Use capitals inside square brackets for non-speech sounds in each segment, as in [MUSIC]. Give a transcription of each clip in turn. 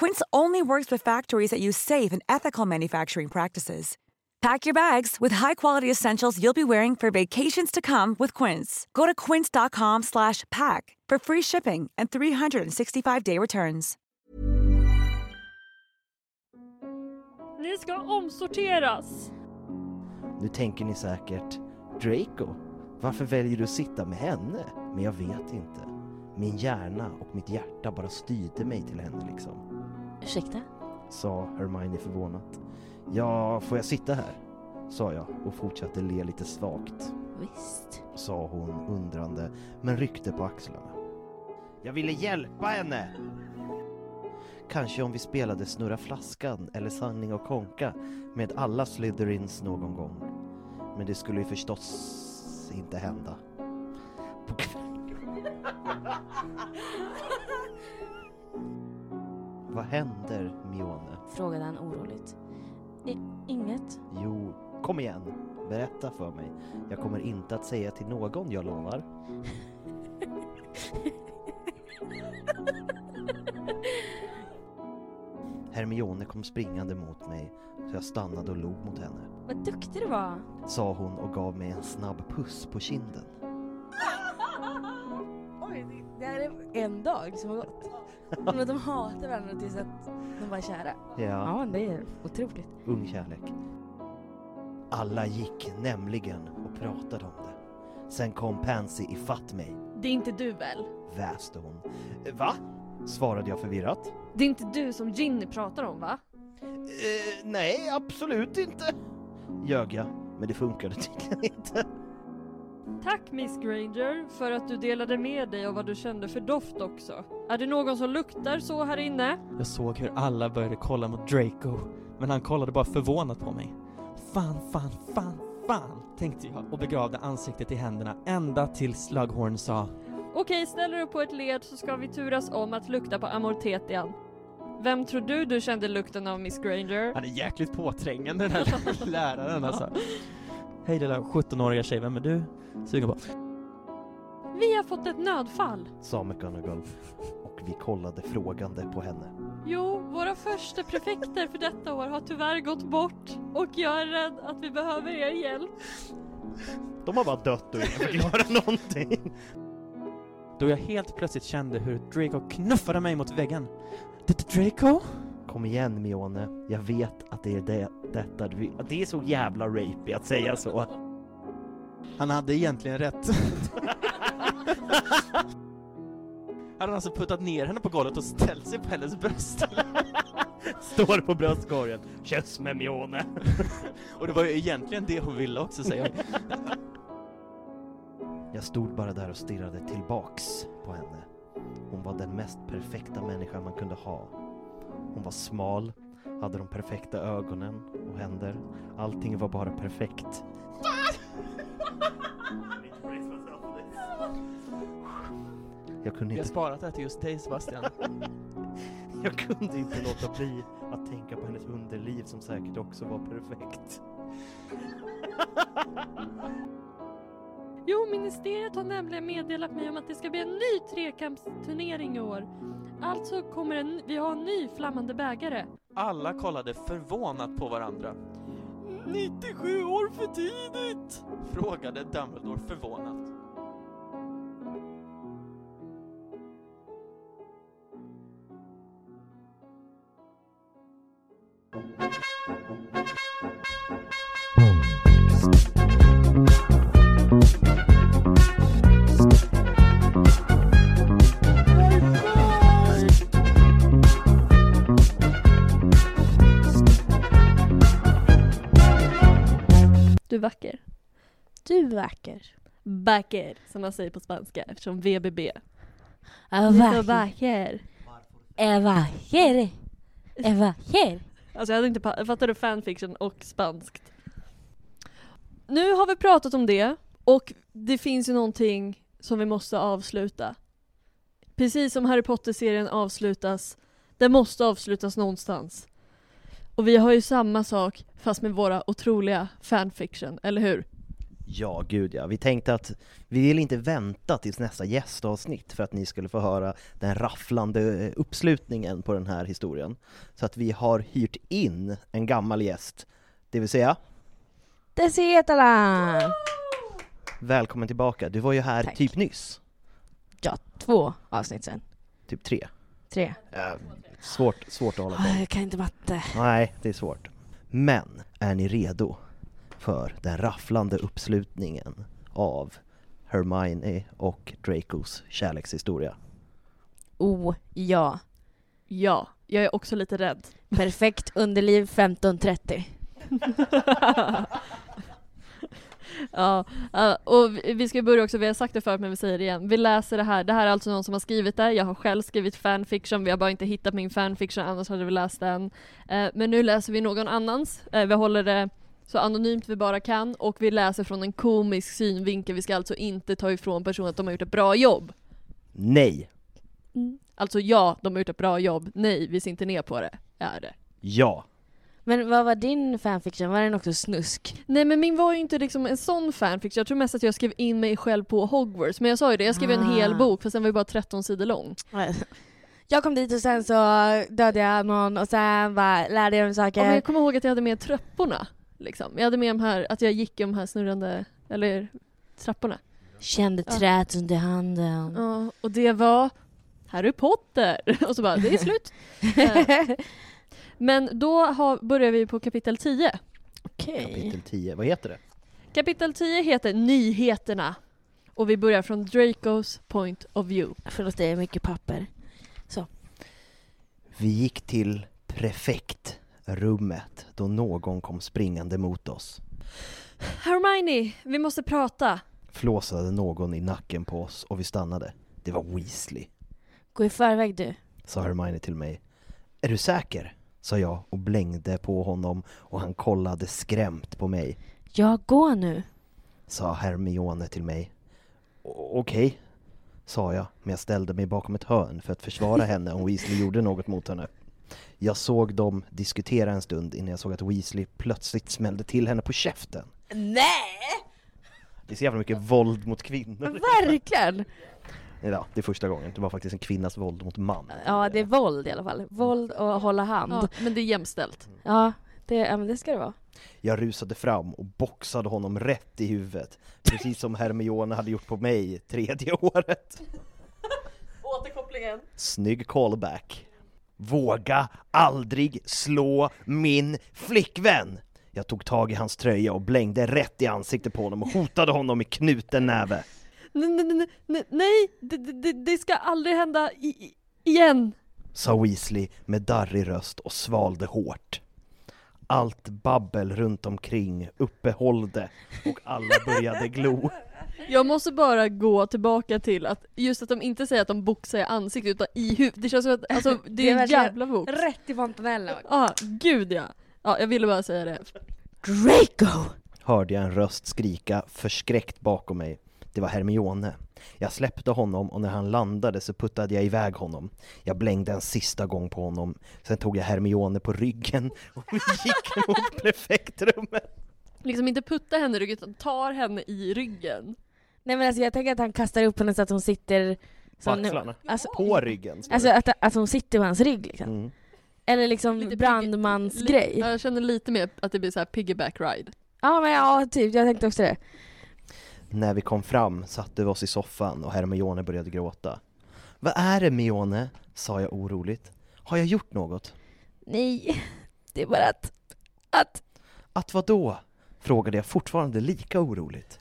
Quince only works with factories that use safe and ethical manufacturing practices. Pack your bags with high-quality essentials you'll be wearing for vacations to come with Quince. Go to quince.com/pack for free shipping and 365-day returns. Ni ska omsorteras. Nu tänker ni säkert, Draco, varför väljer du att sitta med henne? Men jag vet inte. Min hjärna och mitt hjärta bara styrde mig till henne liksom. Ursäkta? Sa Hermione förvånat. Ja, får jag sitta här? Sa jag och fortsatte le lite svagt. Visst. Sa hon undrande, men ryckte på axlarna. Jag ville hjälpa henne! Kanske om vi spelade Snurra Flaskan eller Sanning och Konka med alla Slytherins någon gång. Men det skulle ju förstås inte hända. På Vad händer, Mione? Frågade han oroligt. I, inget. Jo, kom igen. Berätta för mig. Jag kommer inte att säga till någon, jag lovar. [LAUGHS] Hermione kom springande mot mig så jag stannade och log mot henne. Vad duktig du var. Sa hon och gav mig en snabb puss på kinden. [LAUGHS] Oj, det- här är en dag som har gått. [LAUGHS] Att de hatar varandra tills att de var kära. Ja, Ja, det är otroligt. ung kärlek. Alla gick nämligen och pratade om det. Sen kom Pansy ifatt mig, Det är inte du väl? väste hon. Va? Svarade jag förvirrat. Det är inte du som Ginny pratar om va? Eh, nej, absolut inte. Ljög jag, men det funkade tydligen inte. Tack Miss Granger för att du delade med dig av vad du kände för doft också. Är det någon som luktar så här inne? Jag såg hur alla började kolla mot Draco, men han kollade bara förvånat på mig. Fan, fan, fan, fan, tänkte jag och begravde ansiktet i händerna ända tills Slughorn sa Okej, ställer du på ett led så ska vi turas om att lukta på Amortetian. Vem tror du du kände lukten av Miss Granger? Han är jäkligt påträngande den här [LAUGHS] läraren alltså. Hej lilla 17-åriga tjej, vem är du sugen på? Vi har fått ett nödfall. Sa McGonagall och vi kollade frågande på henne. Jo, våra första prefekter för detta år har tyvärr gått bort och jag är rädd att vi behöver er hjälp. De har bara dött och ingen förklara någonting. Då jag helt plötsligt kände hur Draco knuffade mig mot väggen. Det är Draco? Kom igen Mione, jag vet att det är det, detta. Det är så jävla rapey att säga så. Han hade egentligen rätt. [LAUGHS] hade han alltså puttat ner henne på golvet och ställt sig på hennes bröst. [LAUGHS] Står på bröstkorgen. Kyss med Mione. [LAUGHS] och det var ju egentligen det hon ville också säga. Jag stod bara där och stirrade tillbaks på henne. Hon var den mest perfekta människan man kunde ha. Hon var smal, hade de perfekta ögonen och händer. Allting var bara perfekt. Jag kunde Vi har inte sparat det här till just dig Sebastian. [LAUGHS] Jag kunde inte låta bli att tänka på hennes underliv som säkert också var perfekt. Jo, ministeriet har nämligen meddelat mig om att det ska bli en ny trekampsturnering i år. Alltså kommer en, vi ha en ny flammande bägare. Alla kollade förvånat på varandra. 97 år för tidigt! Frågade Dumbledore förvånat. Vacker. Vacker, som man säger på spanska eftersom VBB. Du så vacker. Är vacker. Är vacker. Alltså jag hade inte pa- fattade fanfiction och spanskt. Nu har vi pratat om det och det finns ju någonting som vi måste avsluta. Precis som Harry Potter-serien avslutas, den måste avslutas någonstans. Och vi har ju samma sak fast med våra otroliga fanfiction, eller hur? Ja, gud ja. Vi tänkte att vi vill inte vänta tills nästa gästavsnitt för att ni skulle få höra den rafflande eh, uppslutningen på den här historien. Så att vi har hyrt in en gammal gäst, det vill säga Desi Hetala! Välkommen tillbaka. Du var ju här Tack. typ nyss. Ja, två avsnitt sen. Typ tre. Tre. Äh, svårt, svårt att hålla Ah, koll. jag kan inte matte. Nej, det är svårt. Men, är ni redo för den rafflande uppslutningen av Hermione och Dracos kärlekshistoria? Oh, ja. Ja, jag är också lite rädd. Perfekt underliv 15.30. [LAUGHS] Ja, och vi- vi ska börja också, vi har sagt det förut men vi säger det igen. Vi läser det här, det här är alltså någon som har skrivit det, jag har själv skrivit fanfiction, vi har bara inte hittat min fanfiction annars hade vi läst den. Eh, men nu läser vi någon annans, eh, vi håller det så anonymt vi bara kan och vi läser från en komisk synvinkel, vi ska alltså inte ta ifrån personen att de har gjort ett bra jobb. Nej! Alltså ja, de har gjort ett bra jobb, nej, vi ser inte ner på det, är det. Ja! Men vad var din fanfiction? Var den också snusk? Nej men min var ju inte liksom en sån fanfiction, jag tror mest att jag skrev in mig själv på Hogwarts, men jag sa ju det, jag skrev en hel Ah. bok fast den var ju bara 13 sidor lång. Jag kom dit och sen så dödade jag någon och sen bara lärde jag mig Ja, men saker. jag kommer ihåg att jag hade med trapporna. Liksom. Jag hade med de här, att jag gick i de här snurrande, eller trapporna. Kände Ja. träet under handen. Ja, och det var Harry Potter! [LAUGHS] Och så bara, det är slut. [LAUGHS] Eh, Men då har, börjar vi på kapitel 10. Okej. Kapitel 10, vad heter det? Kapitel 10 heter Nyheterna. Och vi börjar från Dracos point of view. Förlåt, det är mycket papper. Vi gick till prefektrummet då någon kom springande mot oss. Hermione, vi måste prata. Flåsade någon i nacken på oss och vi stannade. Det var Weasley, Gå i förväg du. sa Hermione till mig. Är du säker? sa jag och blängde på honom och han kollade skrämt på mig. Ja, gå nu. sa Hermione till mig. "O- Okej, sa jag, men jag ställde mig bakom ett hörn för att försvara henne om Weasley gjorde något mot henne. Jag såg dem diskutera en stund innan jag såg att Weasley plötsligt smällde till henne på käften. Nej! Det är så jävla mycket våld mot kvinnor. Verkligen! Ja, det är första gången. Det var faktiskt en kvinnas våld mot man. Ja, det är våld i alla fall. Våld och hålla hand. Ja, men det är jämställt. Ja, det, ja men det ska det vara. Jag rusade fram och boxade honom rätt i huvudet. Precis som Hermione hade gjort på mig tredje året. [LAUGHS] Återkopplingen. Snygg callback. Våga aldrig slå min flickvän! Jag tog tag i hans tröja och blängde rätt i ansiktet på honom och hotade honom med knuten näve. Nej, nej, nej, det, det, ska aldrig hända i, igen. Sa Weasley med darrig röst och svalde hårt. Allt babbel runt omkring uppehållde och alla började glo. Jag måste bara gå tillbaka till att just att de inte säger att de boxar i ansiktet utan i huvudet. Det känns som att alltså, [LAUGHS] det, Det är en jävla box. Rätt i fontanellen. Ja, ah, gud ja. Ja, jag ville bara säga det. Draco! Hörde jag en röst skrika förskräckt bakom mig. Det var Hermione. Jag släppte honom och när han landade så puttade jag iväg honom. Jag blängde en sista gång på honom. Sen tog jag Hermione på ryggen [LAUGHS] och vi gick mot [LAUGHS] prefektrummet. Liksom inte putta henne i ryggen utan tar henne i ryggen. Nej men alltså jag tänker att han kastar upp henne så att hon sitter... På som nu-. Alltså, På ryggen. alltså att, att hon sitter på hans rygg liksom. Mm. Eller liksom brandmansgrej. Jag känner lite mer att det blir så här piggyback ride. Ja men ja, typ. Jag tänkte också det. När vi kom fram satte vi oss i soffan och Hermione började gråta. Vad är det Mione? sa jag oroligt. Har jag gjort något? Nej, det är bara att... Att Att vad då? frågade jag fortfarande lika oroligt.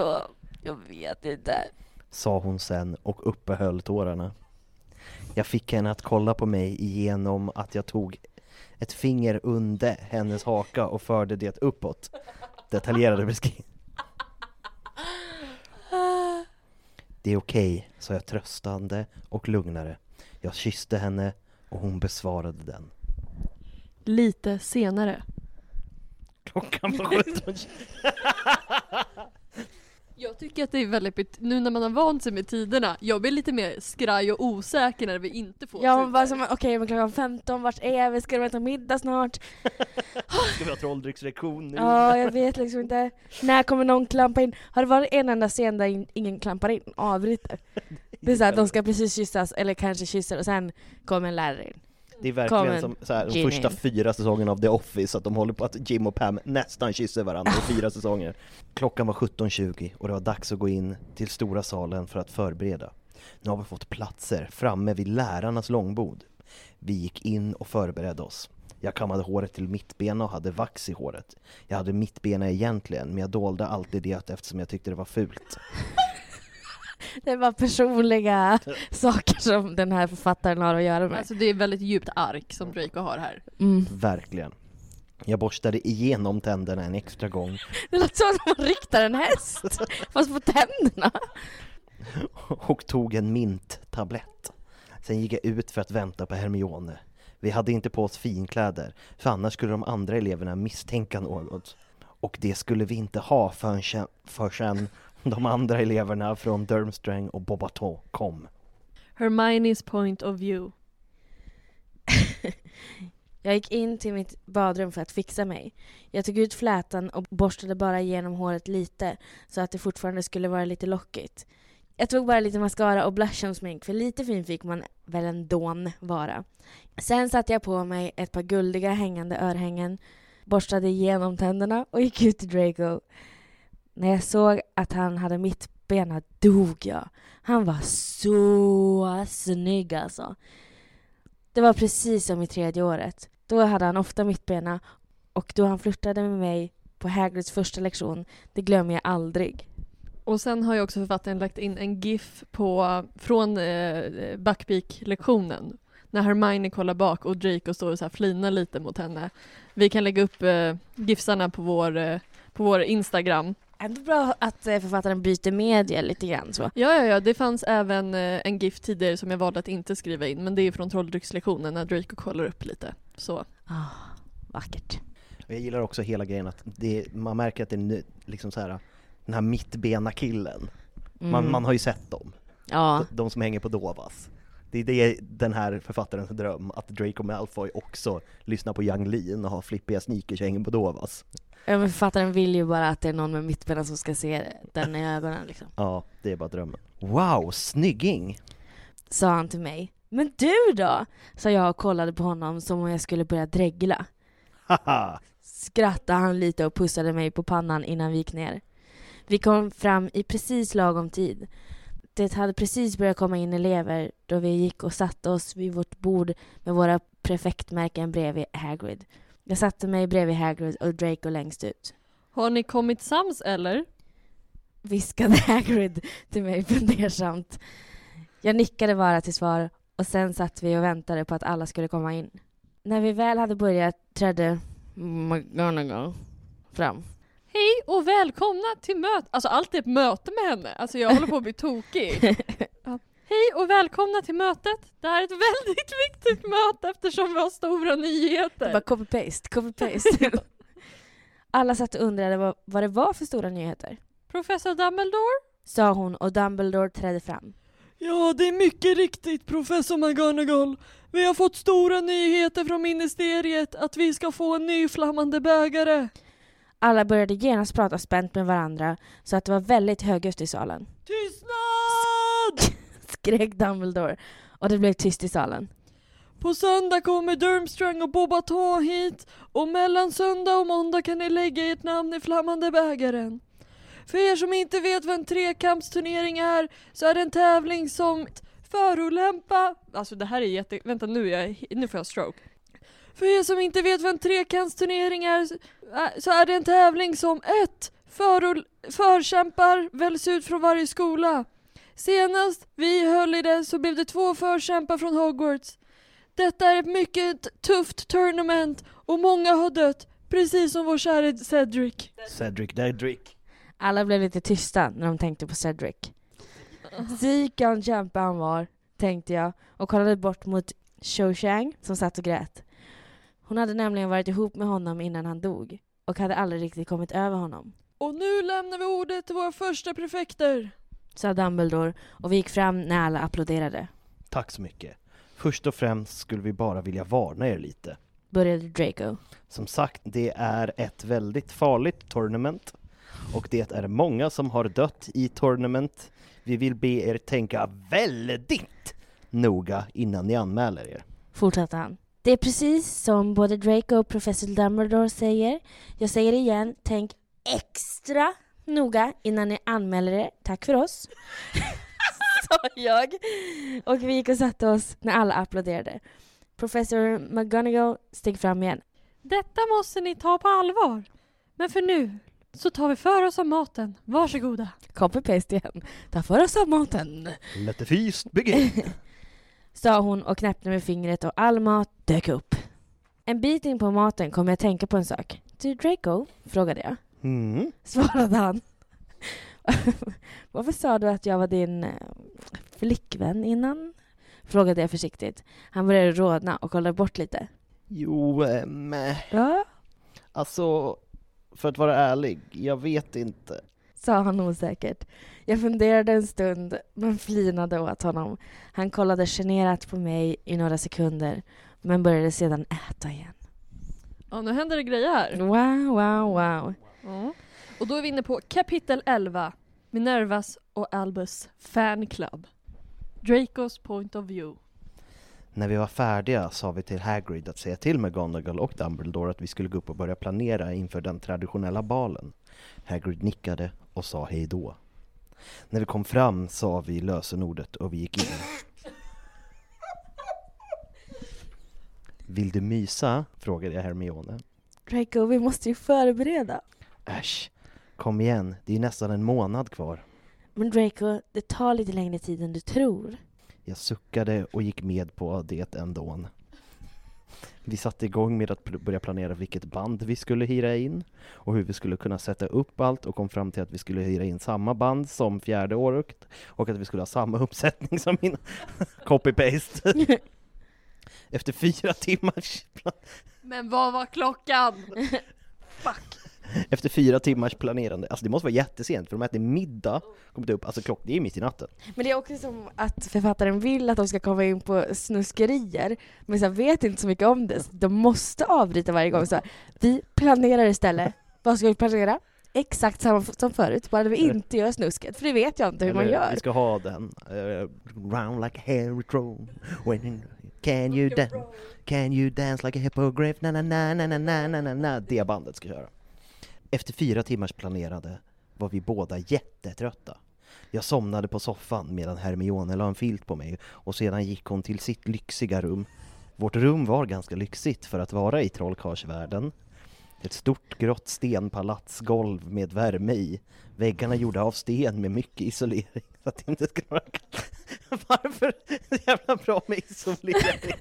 Jag... Jag vet inte. Sa hon sen och uppehöll tårarna. Jag fick henne att kolla på mig genom att jag tog ett finger under hennes haka och förde det uppåt. Detaljerade beskrivning. Det är okej, sa jag tröstande och lugnare. Jag kysste henne och hon besvarade den. Lite senare. Klockan var 17. Jag tycker att det är väldigt, bet- nu när man har vant sig med tiderna, jag blir lite mer skraj och osäker när vi inte får Ja tider. bara som, okej men klockan 15, vart är vi? Ska de äta middag snart? [LAUGHS] Ska vi ha trolldryckslektion nu? Ja, jag vet liksom inte. När kommer någon klampa in? Har det varit en enda scen där in, ingen klampar in avbryter? [LAUGHS] Det är så att de ska precis kyssas, eller kanske kysser och sen kommer en lärare in. Det är verkligen Kommer som så här, de första fyra säsongerna av The Office, att de håller på att Jim och Pam nästan kysser varandra i fyra [LAUGHS] säsonger. Klockan var 17.20 och det var dags att gå in till stora salen för att förbereda. Nu har vi fått platser framme vid lärarnas långbord. Vi gick in och förberedde oss. Jag kammade håret till mittbena och hade vax i håret. Jag hade mittbena egentligen, men jag dolde alltid det eftersom jag tyckte det var fult. [LAUGHS] [LAUGHS] Det var personliga saker som den här författaren har att göra med. Alltså det är väldigt djupt ark som Draco har här. Mm. Verkligen. Jag borstade igenom tänderna en extra gång Det låter som att man riktar en häst, [LAUGHS] fast på tänderna. och tog en minttablett. Sen gick jag ut för att vänta på Hermione. Vi hade inte på oss finkläder, för annars skulle de andra eleverna misstänka något. Och det skulle vi inte ha förrän, sen- förrän [LAUGHS] de andra eleverna från Durmstrang och Bobaton kom. Hermione's point of view. [LAUGHS] Jag gick in till mitt badrum för att fixa mig. Jag tog ut flätan och borstade bara igenom håret lite så att det fortfarande skulle vara lite lockigt. Jag tog bara lite mascara och blush som smink för lite fin fick man väl ändå vara. Sen satte jag på mig ett par guldiga hängande örhängen, borstade igenom tänderna och gick ut till Draco. När jag såg att han hade mittbena dog jag. Han var så snygg alltså. Det var precis som i tredje året. Då hade han ofta mittbena och då han flörtade med mig på Hagrids första lektion, det glömmer jag aldrig. Och sen har ju också författaren lagt in en GIF på, från eh, Backbeak-lektionen. När Hermione kollar bak och Draco står och så här flinar lite mot henne. Vi kan lägga upp eh, GIFsarna på vår, eh, på vår Instagram. Ändå bra att eh, författaren byter media lite grann så. Ja, ja, ja, det fanns även eh, en GIF tidigare som jag valde att inte skriva in, men det är från trolldryckslektionen när Draco kollar upp lite. Så. Ah, vackert. Jag gillar också hela grejen att det, man märker att det är nu- liksom så här, den här mittbena killen. Mm. Man, man har ju sett dem. Ja, De, de som hänger på Dovas. Det är det den här författarens dröm, att Draco Malfoy också lyssnar på Yang Lean och har flippiga sneakers och hänger på Dovas. Ja, men författaren vill ju bara att det är någon med mittbena som ska se den i ögonen liksom. Ja, det är bara drömmen. Wow, snygging! Sa han till mig. Men du då? Sa jag och kollade på honom som om jag skulle börja dregla. Haha! Skrattade han lite och pussade mig på pannan innan vi gick ner. Vi kom fram i precis lagom tid. Det hade precis börjat komma in elever då vi gick och satte oss vid vårt bord med våra prefektmärken bredvid Hagrid. Jag satte mig bredvid Hagrid och Draco längst ut. Har ni kommit sams eller? Viskade [LAUGHS] Hagrid till mig fundersamt. Jag nickade bara till svar och sen satt vi och väntade på att alla skulle komma in. När vi väl hade börjat trädde McGonagall fram. Hej och välkomna till möte. Alltså allt är ett möte med henne. Alltså jag håller på att bli tokig. [LAUGHS] Hej och välkomna till mötet. Det här är ett [LAUGHS] väldigt viktigt möte eftersom vi har stora Det nyheter. var copy-paste, copy-paste. [LAUGHS] Alla satt och undrade vad, vad det var för stora nyheter. Professor Dumbledore? Sa hon och Dumbledore trädde fram. Ja, det är mycket riktigt professor McGonagall. Vi har fått stora nyheter från ministeriet att vi ska få en ny flammande bägare. Alla började genast prata spänt med varandra så att det var väldigt högljutt i salen. Tystnad! Skrek Dumbledore och det blev tyst i salen. På söndag kommer Durmstrang och Bobaton hit och mellan söndag och måndag kan ni lägga ert namn i flammande bägaren. För er som inte vet vad en trekampsturnering är så är det en tävling som förolämpa... Alltså det här är jätte... Vänta nu, jag... nu får jag stroke. För er som inte vet vad en trekantsturnering är äh, så är det en tävling som ett Förol... Förkämpar väljs ut från varje skola. Senast vi höll i det så blev det två förkämpar från Hogwarts. Detta är ett mycket tufft tournament och många har dött, precis som vår käre Cedric. Cedric Dedrick. Alla blev lite tysta när de tänkte på Cedric. Sikan kämpa han var, tänkte jag och kollade bort mot Cho Chang som satt och grät. Hon hade nämligen varit ihop med honom innan han dog och hade aldrig riktigt kommit över honom. Och nu lämnar vi ordet till våra första prefekter. Sa Dumbledore och vi gick fram när alla applåderade. Tack så mycket. Först och främst skulle vi bara vilja varna er lite. Började Draco. Som sagt, det är ett väldigt farligt tournament och det är många som har dött i tournament. Vi vill be er tänka väldigt noga innan ni anmäler er. Fortsatte han. Det är precis som både Draco och professor Dumbledore säger. Jag säger det igen, tänk extra noga innan ni anmäler er. Tack för oss. [LAUGHS] Sa jag. Och vi gick och satte oss när alla applåderade. Professor McGonagall steg fram igen. Detta måste ni ta på allvar. Men för nu så tar vi för oss av maten. Varsågoda. Copy-paste igen. Ta för oss av maten. Let the feast begin! [LAUGHS] Sa hon och knäppte med fingret och all mat dök upp. En bit in på maten kom jag att tänka på en sak. Du Draco? frågade jag. Mm. Svarade han. Varför sa du att jag var din eh, flickvän innan? Frågade jag försiktigt. Han började rodna och kollade bort lite. Jo, ähm, Ja, alltså, för att vara ärlig, jag vet inte. sa han osäkert. Jag funderade en stund, men flinade åt honom. Han kollade generat på mig i några sekunder, men började sedan äta igen. Ja, nu händer det grejer här. Wow, wow, wow. Och då är vi inne på kapitel 11. Minervas och Albus Fan Club. Dracos point of view. När vi var färdiga sa vi till Hagrid att säga till McGonagall och Dumbledore att vi skulle gå upp och börja planera inför den traditionella balen. Hagrid nickade och sa hej då. När vi kom fram sa vi lösenordet och vi gick in. Vill du mysa? frågade jag Hermione. Draco, vi måste ju förbereda. Äsch, kom igen, det är ju nästan en månad kvar. Men Draco, det tar lite längre tid än du tror. Jag suckade och gick med på det ändå. Vi satte igång med att börja planera vilket band vi skulle hyra in och hur vi skulle kunna sätta upp allt och kom fram till att vi skulle hyra in samma band som fjärde året och att vi skulle ha samma uppsättning som min [LAUGHS] copy-paste. [LAUGHS] Efter fyra timmars Men vad var klockan? [LAUGHS] Efter fyra timmars planerande. Alltså det måste vara jättesent för de äter middag, kommit upp, alltså klock, det är mitt i natten. Men det är också som att författaren vill att de ska komma in på snuskerier, men så vet inte så mycket om det. så de måste avbryta varje gång. Så här, vi planerar istället. Vad ska vi planera? Exakt samma som förut, bara vi inte gör snusket, för det vet jag inte hur man gör. Vi ska ha den. Uh, round like a hairy crow. When can you dance? Can you dance like a hippogriff? Na na na na na na na na. Det bandet ska köra. Efter fyra timmars planerade var vi båda jättetrötta. Jag somnade på soffan medan Hermione la en filt på mig och sedan gick hon till sitt lyxiga rum. Vårt rum var ganska lyxigt för att vara i trollkarlsvärlden. Ett stort grått stenpalatsgolv med värme i. Väggarna gjorda av sten med mycket isolering [LAUGHS] så att det inte skulle vara. [LAUGHS] Varför så jävla bra med isolering?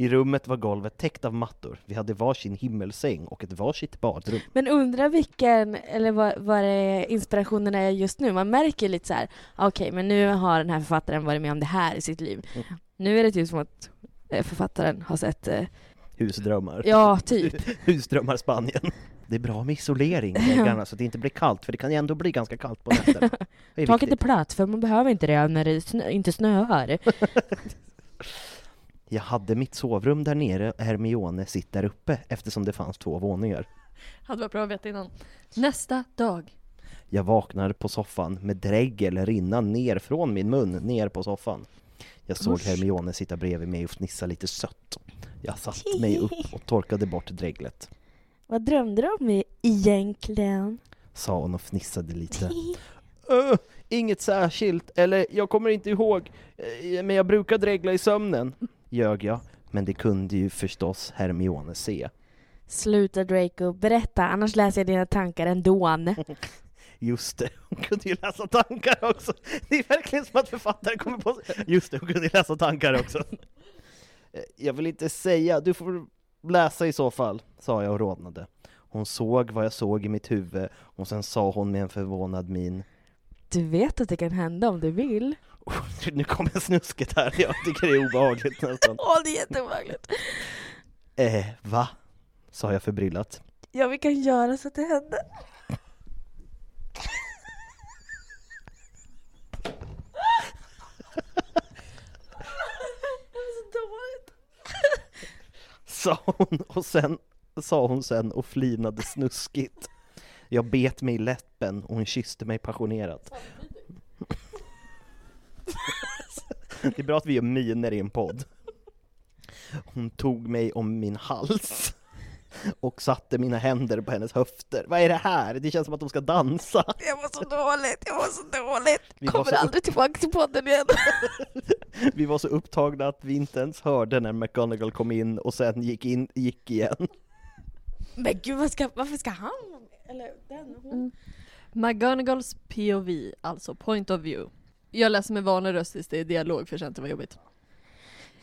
I rummet var golvet täckt av mattor. Vi hade varsin himmelsäng och ett varsitt badrum. Men undrar vilken, eller vad, inspirationen är just nu. Man märker lite så här, okej, men nu har den här författaren varit med om det här i sitt liv. Mm. Nu är det typ som att eh, författaren har sett, eh, Husdrömmar. ja, typ. [LAUGHS] Husdrömmar Spanien. Det är bra med isolering [LAUGHS] väggarna så att det inte blir kallt, för det kan ju ändå bli ganska kallt på nätterna. [LAUGHS] Taket är platt, för man behöver inte det när det snö, inte snöar. Jag hade mitt sovrum där nere och Hermione sitter där uppe eftersom det fanns två våningar. Hade varit bra att veta innan. Nästa dag. Jag vaknade på soffan med dregel rinna ner från min mun ner på soffan. Jag såg Usch. Hermione sitta bredvid mig och fnissa lite sött. Jag satte [LAUGHS] mig upp och torkade bort dreglet. Vad drömde du om egentligen? Sa hon och fnissade lite. Öh, [LAUGHS] inget särskilt, eller jag kommer inte ihåg, eh, men jag brukar dregla i sömnen. Ljög jag, men det kunde ju förstås Hermione se. Sluta Draco, berätta annars läser jag dina tankar ändå. [LAUGHS] Just det, hon kunde ju läsa tankar också. Det är verkligen som att författaren kommer på Just det, hon kunde ju läsa tankar också. Eh, Jag vill inte säga, du får läsa i så fall, sa jag och rodnade. Hon såg vad jag såg i mitt huvud och sen sa hon med en förvånad min Du vet att det kan hända om du vill. "Oh, [LAUGHS] Nu kommer snusket här, jag tycker det är obehagligt nästan. [LAUGHS] Åh, det är jätteobehagligt. Eh, va? Sa jag förbryllat. Ja, vi kan göra så att det händer. Sa hon och sen, sa hon sen och flinade snuskigt. Jag bet mig i läppen och hon kysste mig passionerat. [LAUGHS] Det är bra att vi gör miner i en podd. Hon tog mig om min hals och satte mina händer på hennes höfter. Vad är det här? Det känns som att de ska dansa. Jag var så dåligt, jag var så dåligt. Vi Kommer så upp- aldrig tillbaka till podden igen. [LAUGHS] Vi var så upptagna att vi inte ens hörde när McGonagall kom in och sen gick, in, gick igen. Men gud, vad ska, varför ska han? Eller den, hon? Mm. McGonagalls POV, alltså point of view. Jag läser med vanlig röst tills det är dialog för jag känner att det var jobbigt.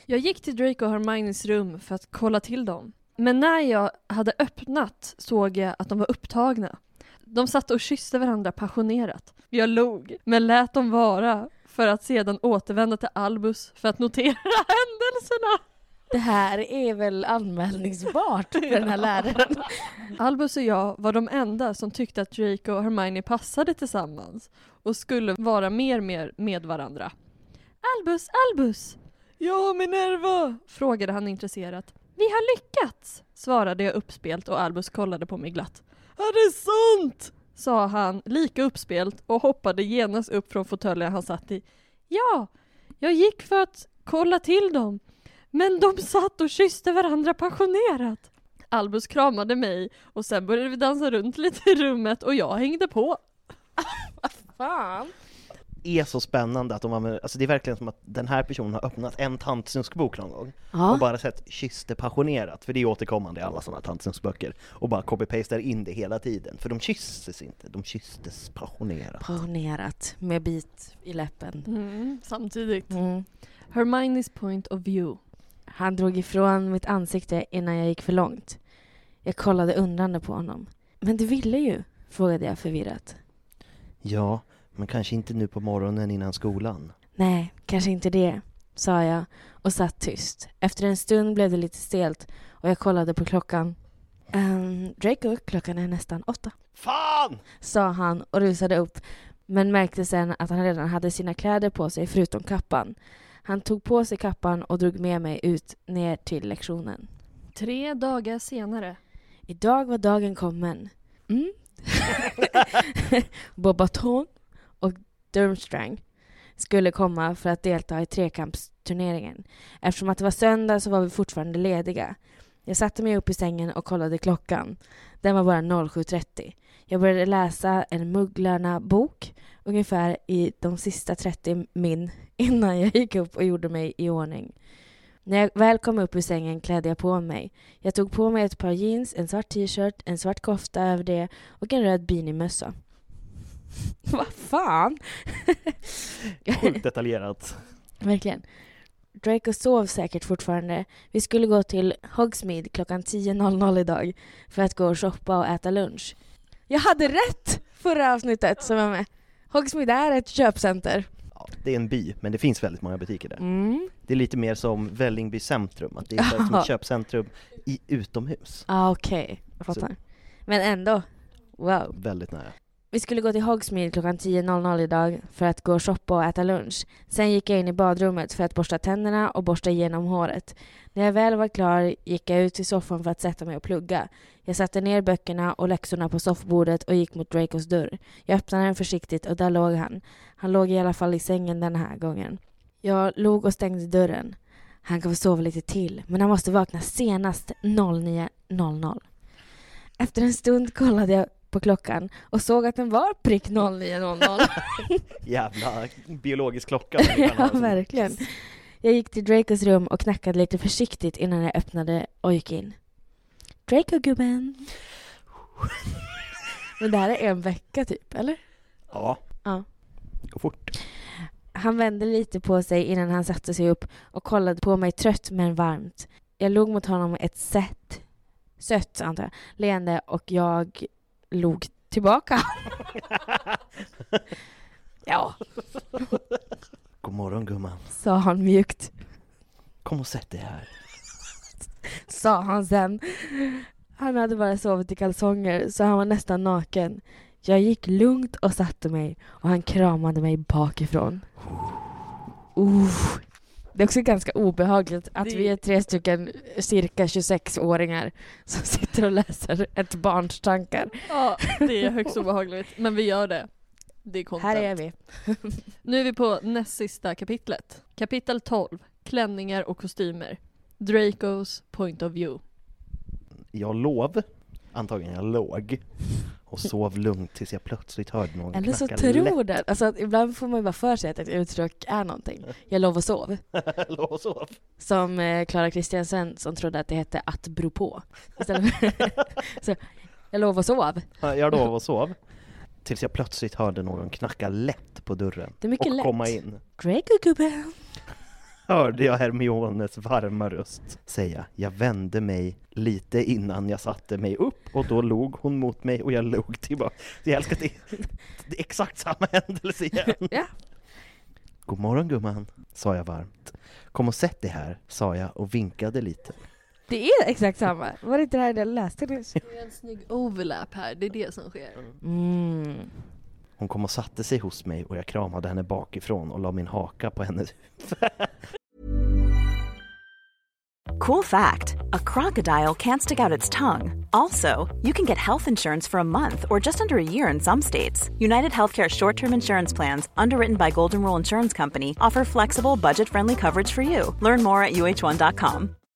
Jag gick till Drake och Hermiones rum för att kolla till dem. Men när jag hade öppnat såg jag att de var upptagna. De satt och kysste varandra passionerat. Jag log, men lät dem vara för att sedan återvända till Albus för att notera [LAUGHS] händelserna. Det här är väl anmälningsbart för den här läraren? Albus och jag var de enda som tyckte att Draco och Hermione passade tillsammans och skulle vara mer mer med varandra. Albus, Albus! Ja, Minerva! frågade han intresserat. Vi har lyckats, svarade jag uppspelt och Albus kollade på mig glatt. Är det sant? sa han lika uppspelt och hoppade genast upp från fåtöljen han satt i. Ja, jag gick för att kolla till dem, men de satt och kysste varandra passionerat. Albus kramade mig och sen började vi dansa runt lite i rummet och jag hängde på. [LAUGHS] Fan. är så spännande att de använder, alltså det är verkligen som att den här personen har öppnat en tantsnuskbok någon gång och Ja. bara sett kysste passionerat, för det är återkommande i alla sådana tantsnuskböcker, och bara copy-pastar in det hela tiden, för de kysstes inte, de kysstes passionerat. Passionerat med bit i läppen. Mm, samtidigt. Mm. Hermione's point of view. Han drog ifrån mitt ansikte innan jag gick för långt. Jag kollade undrande på honom. Men du ville ju, frågade jag förvirrat. Ja, men kanske inte nu på morgonen innan skolan. Nej, kanske inte det, sa jag och satt tyst. Efter en stund blev det lite stelt och jag kollade på klockan. Um, Draco, klockan är nästan åtta, Fan! sa han och rusade upp men märkte sen att han redan hade sina kläder på sig förutom kappan. Han tog på sig kappan och drog med mig ut ner till lektionen. Tre dagar senare. Idag var dagen kommen. Mm. [LAUGHS] Bobaton och Durmstrang skulle komma för att delta i trekampsturneringen. Eftersom att det var söndag så var vi fortfarande lediga. Jag satte mig upp i sängen och kollade klockan. Den var bara 07.30. Jag började läsa en Mugglarna-bok ungefär i de sista 30 min innan jag gick upp och gjorde mig i ordning. När jag väl kom upp ur sängen klädde jag på mig. Jag tog på mig ett par jeans, en svart t-shirt, en svart kofta över det och en röd beanie-mössa. [LAUGHS] Vad fan? [LAUGHS] Sjukt detaljerat. Verkligen. Draco sov säkert fortfarande. Vi skulle gå till Hogsmeade klockan 10.00 idag för att gå och shoppa och äta lunch. Jag hade rätt förra avsnittet som var med. Hogsmeade är ett köpcenter. Ja, det är en by, men det finns väldigt många butiker där. Mm. Det är lite mer som Vällingby centrum, att det är så som ett köpcentrum i utomhus. Ah, Okej, jag fattar. Men ändå. Wow. Väldigt nära. Vi skulle gå till Hogsmeade klockan 10.00 idag för att gå och shoppa och äta lunch. Sen gick jag in i badrummet för att borsta tänderna och borsta igenom håret. När jag väl var klar gick jag ut till soffan för att sätta mig och plugga. Jag satte ner böckerna och läxorna på soffbordet och gick mot Dracos dörr. Jag öppnade den försiktigt och där låg han. Han låg i alla fall i sängen den här gången. Jag log och stängde dörren. Han kan få sova lite till, men han måste vakna senast 09.00. Efter en stund kollade jag på klockan och såg att den var prick 09.00. [LAUGHS] Jävla biologisk klocka. [LAUGHS] ja, verkligen. Jag gick till Dracos rum och knackade lite försiktigt innan jag öppnade och gick in. Draco-gubben. [LAUGHS] Men det här är en vecka typ, eller? Ja. Ja. Gå fort. Han vände lite på sig innan han satte sig upp och kollade på mig trött men varmt. Jag log mot honom ett sätt, sött antar jag, leende och jag log tillbaka. [LAUGHS] ja, God morgon gumman. sa han mjukt. Kom och sätt dig här. Sa han sen. Han hade bara sovit i kalsonger så han var nästan naken. Jag gick lugnt och satte mig och han kramade mig bakifrån. Uh. Det är också ganska obehagligt att Det- vi är tre stycken cirka 26-åringar som [LAUGHS] sitter och läser ett barns tankar. Ja, det är högst obehagligt. Men vi gör det. Det är content. Här är vi. Nu är vi på näst sista kapitlet. Kapitel 12. Klänningar och kostymer. Dracos point of view. Jag lov, antagligen jag låg och sov lugnt tills jag plötsligt hörde någon Eller så tror den. Alltså, ibland får man ju bara för sig att ett uttryck är någonting. Jag lov och sov. [LAUGHS] Låg och sov. Som eh, Clara Kristiansen som trodde att det hette att bero på. Istället för [LAUGHS] så, jag lov och sov. Jag låg och sov. Tills jag plötsligt hörde någon knacka lätt på dörren Det är mycket och lätt. komma in. Draco-gubben. Hörde jag Hermiones varma röst säga. Jag vände mig lite innan jag satte mig upp och då log hon mot mig och jag log tillbaka. Så jag älskar att det, det är exakt samma händelse igen. Ja. God morgon gumman, sa jag varmt. Kom och sätt dig här, sa jag och vinkade lite. Det är exakt samma. Var det inte det här jag läste nyss? Det är en snygg overlap här, det är det som sker. Mm. Hon kom och satte sig hos mig och jag kramade henne bakifrån och la min haka på hennes Cool fact a crocodile can't stick out its tongue. Also, you can get health insurance for a month or just under a year in some states. United Healthcare short term insurance plans, underwritten by Golden Rule Insurance Company, offer flexible, budget friendly coverage for you. Learn more at uh1.com.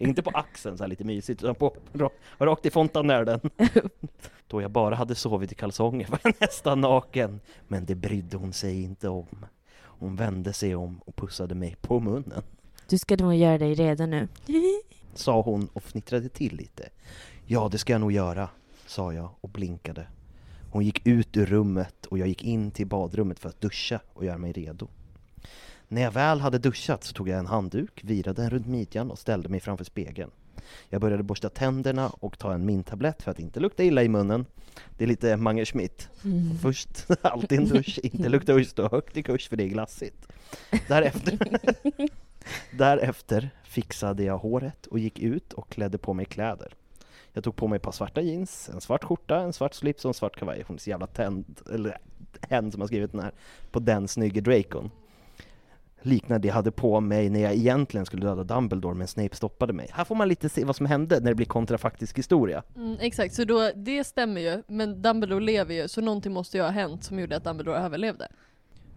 Inte på axeln så här lite mysigt, utan på, ra- rakt i fontanellen. [LAUGHS] Då jag bara hade sovit i kalsonger var jag nästan naken. Men det brydde hon sig inte om. Hon vände sig om och pussade mig på munnen. Du ska nog göra dig redo nu. [LAUGHS] Sa hon och fnittrade till lite. Ja, det ska jag nog göra, sa jag och blinkade. Hon gick ut ur rummet och jag gick in till badrummet för att duscha och göra mig redo. När jag väl hade duschat så tog jag en handduk, virade den runt midjan och ställde mig framför spegeln. Jag började borsta tänderna och ta en mintablett för att inte lukta illa i munnen. Det är lite Mange Schmidt. Först [LAUGHS] alltid en dusch, [LAUGHS] inte lukta och stå högt i kurs för det är glassigt. Därefter, [LAUGHS] därefter fixade jag håret och gick ut och klädde på mig kläder. Jag tog på mig ett par svarta jeans, en svart skjorta, en svart slips och en svart kavaj. Hon är så jävla tänd, eller hen som har skrivit den här, på den snygge Dracon. Liknade det jag hade på mig när jag egentligen skulle döda Dumbledore men Snape stoppade mig. Här får man lite se vad som hände när det blir kontrafaktisk historia. Mm, exakt, så då, det stämmer ju, men Dumbledore lever ju, så någonting måste ju ha hänt som gjorde att Dumbledore överlevde.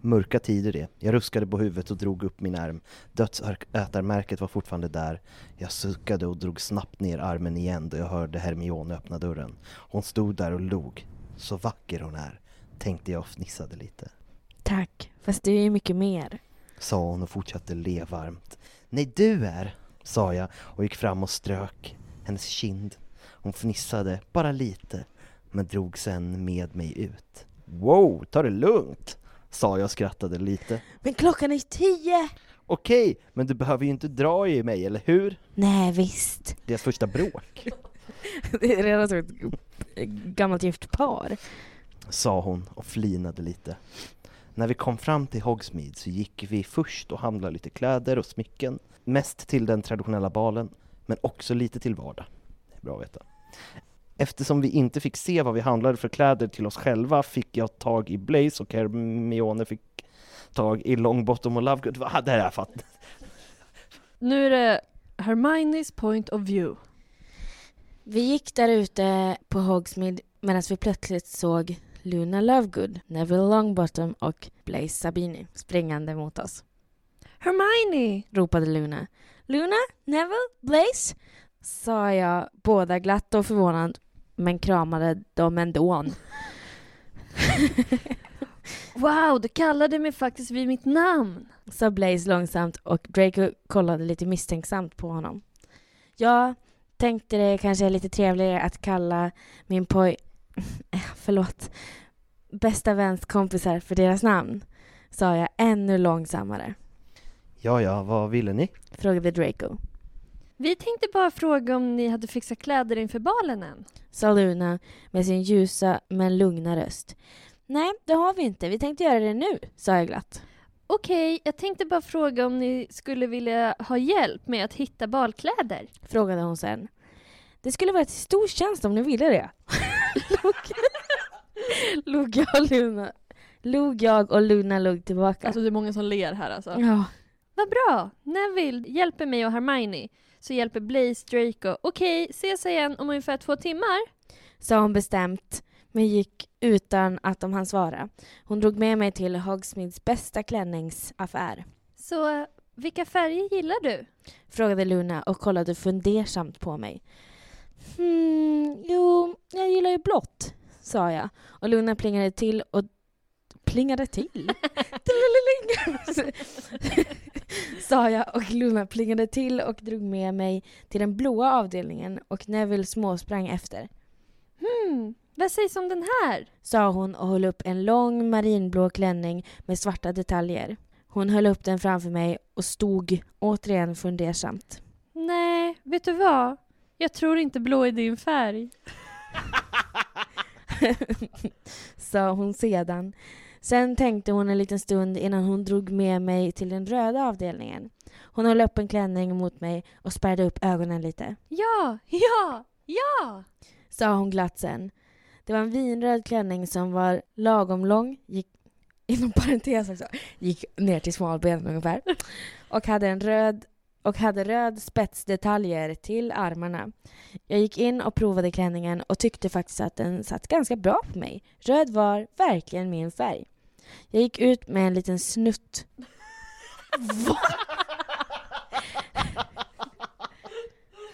Mörka tider det. Jag ruskade på huvudet och drog upp min arm. Dödsätarmärket var fortfarande där. Jag suckade och drog snabbt ner armen igen då jag hörde Hermione öppna dörren. Hon stod där och log. Så vacker hon är, tänkte jag och fnissade lite. Tack, fast du är ju mycket mer. Sa hon och fortsatte le varmt. Nej, du är, sa jag och gick fram och strök hennes kind. Hon fnissade, bara lite, men drog sen med mig ut. Wow, ta det lugnt, sa jag och skrattade lite. Men klockan är tio! Okej, men du behöver ju inte dra i mig, eller hur? Nej, visst. Deras första bråk, [LAUGHS] Det är redan som ett gammalt gift par. sa hon och flinade lite. När vi kom fram till Hogsmeade så gick vi först och handlade lite kläder och smycken. Mest till den traditionella balen, men också lite till vardag. Det är bra att veta. Eftersom vi inte fick se vad vi handlade för kläder till oss själva fick jag tag i Blaze och Hermione fick tag i Longbottom och Lovegood. Va, det här jag fattat. Nu är det Hermiones point of view. Vi gick där ute på Hogsmeade medan vi plötsligt såg Luna Lovegood, Neville Longbottom och Blaze Sabini springande mot oss. Hermione! ropade Luna. Luna? Neville? Blaze? sa jag, båda glatt och förvånad, men kramade dem ändå. [LAUGHS] Wow, du kallade mig faktiskt vid mitt namn. sa Blaze långsamt och Draco kollade lite misstänksamt på honom. Jag tänkte det kanske är lite trevligare att kalla min poj... [LAUGHS] Förlåt. Bästa väns kompisar för deras namn, sa jag ännu långsammare. Ja, ja, vad ville ni? Frågade Draco. Vi tänkte bara fråga om ni hade fixat kläder inför balen än. Sa Luna med sin ljusa men lugna röst. Nej, det har vi inte. Vi tänkte göra det nu, sa jag glatt. Okej, jag tänkte bara fråga om ni skulle vilja ha hjälp med att hitta balkläder. Frågade hon sen. Det skulle vara till stor tjänst om ni ville det. [LAUGHS] [LAUGHS] log, jag och Luna. Log jag och Luna log tillbaka. Alltså det är många som ler här alltså. ja. Vad bra! Neville hjälper mig och Hermione. Så hjälper Blaze Draco. Okej, ses igen om ungefär två timmar. Sa hon bestämt, men gick utan att de hann svara. Hon drog med mig till Hogsmeades bästa klänningsaffär. Så vilka färger gillar du? Frågade Luna och kollade fundersamt på mig. Hmm, jo, jag gillar ju blått, sa jag. Och Luna plingade till och... Plingade till? [LAUGHS] [LAUGHS] sa jag och Luna plingade till och drog med mig till den blåa avdelningen och Neville småsprang efter. Hmm, vad sägs om den här? Sa hon och höll upp en lång marinblå klänning med svarta detaljer. Hon höll upp den framför mig och stod återigen fundersamt. Nej, vet du vad? Jag tror inte blå är din färg. [LAUGHS] [LAUGHS] Sa hon sedan. Sen tänkte hon en liten stund innan hon drog med mig till den röda avdelningen. Hon höll upp en klänning mot mig och spärrade upp ögonen lite. Ja, ja, ja! Sa hon glatt sen. Det var en vinröd klänning som var lagom lång, gick [LAUGHS] inom parentes också, gick ner till smalbenen ungefär. Och hade en röd och hade röd spetsdetaljer till armarna. Jag gick in och provade klänningen och tyckte faktiskt att den satt ganska bra på mig. Röd var verkligen min färg. Jag gick ut med en liten snutt. [LAUGHS]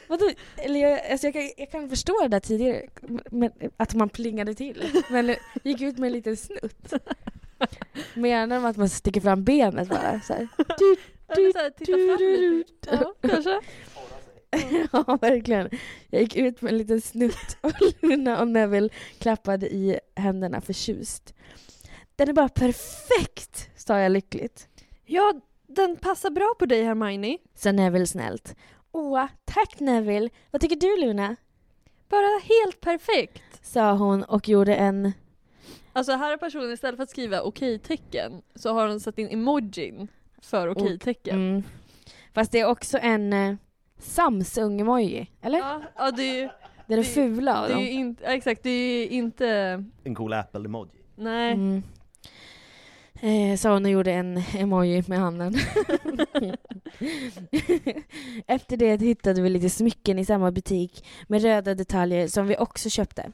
Vadå? Eller jag, alltså jag, kan, jag kan förstå det där tidigare, men, att man plingade till. Men gick ut med en liten snutt. Menar de att man sticker fram benet bara? Så här. Du, Eller så här, titta fram lite. Ja, kanske. [LAUGHS] ja, verkligen. Jag gick ut med en liten snutt och Luna och Neville klappade i händerna förtjust. Den är bara perfekt, sa jag lyckligt. Ja, den passar bra på dig Hermione. Sa Neville snällt. Åh, tack Neville. Vad tycker du Luna? Bara helt perfekt. Sa hon och gjorde en... Alltså här har personen istället för att skriva okej-tecken så har hon satt in emojin för okej-tecken. Mm. Fast det är också en eh, Samsung-emoji, eller? Ja, ja, det är ju det är det fula av det är dem. ju inte, ja, exakt, det är ju inte, En cool Apple-emoji. nej. Mm. Eh, sa hon och gjorde en emoji med handen. [LAUGHS] Efter det hittade vi lite smycken i samma butik med röda detaljer som vi också köpte.